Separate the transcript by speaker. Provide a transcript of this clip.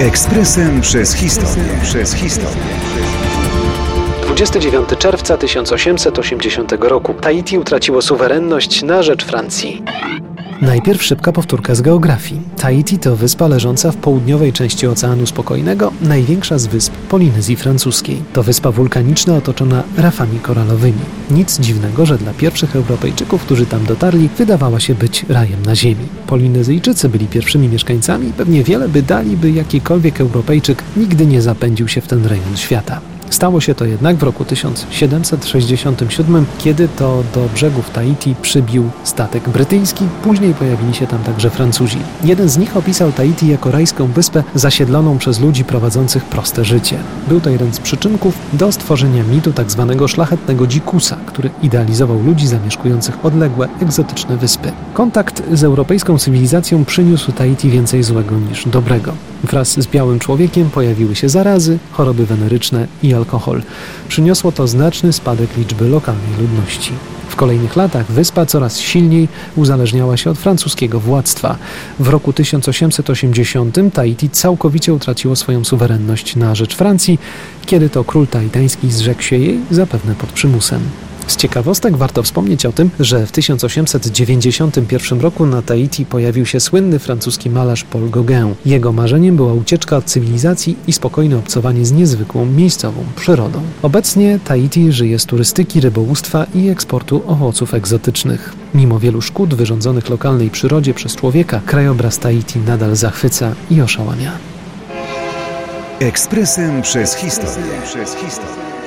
Speaker 1: Ekspresem przez historię. Przez historię.
Speaker 2: 29 czerwca 1880 roku Tahiti utraciło suwerenność na rzecz Francji. Najpierw szybka powtórka z geografii. Tahiti to wyspa leżąca w południowej części Oceanu Spokojnego, największa z wysp Polinezji Francuskiej. To wyspa wulkaniczna otoczona rafami koralowymi. Nic dziwnego, że dla pierwszych Europejczyków, którzy tam dotarli, wydawała się być rajem na ziemi. Polinezyjczycy byli pierwszymi mieszkańcami pewnie wiele by dali, by jakikolwiek Europejczyk nigdy nie zapędził się w ten rejon świata. Stało się to jednak w roku 1767, kiedy to do brzegów Tahiti przybił statek brytyjski, później pojawili się tam także Francuzi. Jeden z nich opisał Tahiti jako rajską wyspę zasiedloną przez ludzi prowadzących proste życie. Był to jeden z przyczynków do stworzenia mitu tzw. Tak szlachetnego dzikusa, który idealizował ludzi zamieszkujących odległe, egzotyczne wyspy. Kontakt z europejską cywilizacją przyniósł Tahiti więcej złego niż dobrego. Wraz z białym człowiekiem pojawiły się zarazy, choroby weneryczne i alkohol. Przyniosło to znaczny spadek liczby lokalnej ludności. W kolejnych latach wyspa coraz silniej uzależniała się od francuskiego władztwa. W roku 1880 Tahiti całkowicie utraciło swoją suwerenność na rzecz Francji, kiedy to król taitański zrzekł się jej zapewne pod przymusem. Z ciekawostek warto wspomnieć o tym, że w 1891 roku na Tahiti pojawił się słynny francuski malarz Paul Gauguin. Jego marzeniem była ucieczka od cywilizacji i spokojne obcowanie z niezwykłą miejscową przyrodą. Obecnie Tahiti żyje z turystyki, rybołówstwa i eksportu owoców egzotycznych. Mimo wielu szkód wyrządzonych lokalnej przyrodzie przez człowieka, krajobraz Tahiti nadal zachwyca i oszałamia.
Speaker 1: Ekspresem przez historię. Przez historię.